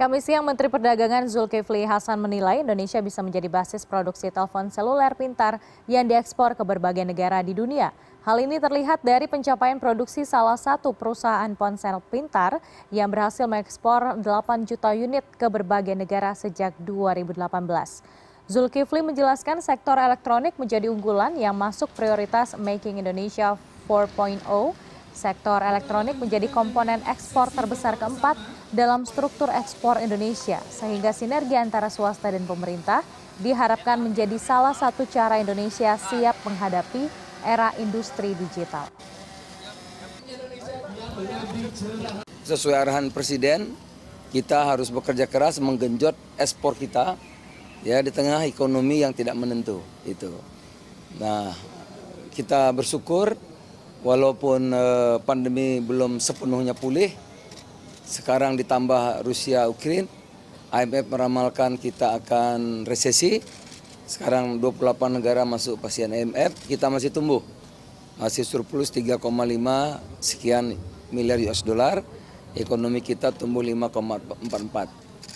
Kami siang Menteri Perdagangan Zulkifli Hasan menilai Indonesia bisa menjadi basis produksi telepon seluler pintar yang diekspor ke berbagai negara di dunia. Hal ini terlihat dari pencapaian produksi salah satu perusahaan ponsel pintar yang berhasil mengekspor 8 juta unit ke berbagai negara sejak 2018. Zulkifli menjelaskan sektor elektronik menjadi unggulan yang masuk prioritas Making Indonesia 4.0 Sektor elektronik menjadi komponen ekspor terbesar keempat dalam struktur ekspor Indonesia, sehingga sinergi antara swasta dan pemerintah diharapkan menjadi salah satu cara Indonesia siap menghadapi era industri digital. Sesuai arahan Presiden, kita harus bekerja keras menggenjot ekspor kita ya di tengah ekonomi yang tidak menentu itu. Nah, kita bersyukur walaupun uh, pandemi belum sepenuhnya pulih, sekarang ditambah Rusia Ukraina, IMF meramalkan kita akan resesi. Sekarang 28 negara masuk pasien IMF, kita masih tumbuh. Masih surplus 3,5 sekian miliar US dollar, ekonomi kita tumbuh 5,44.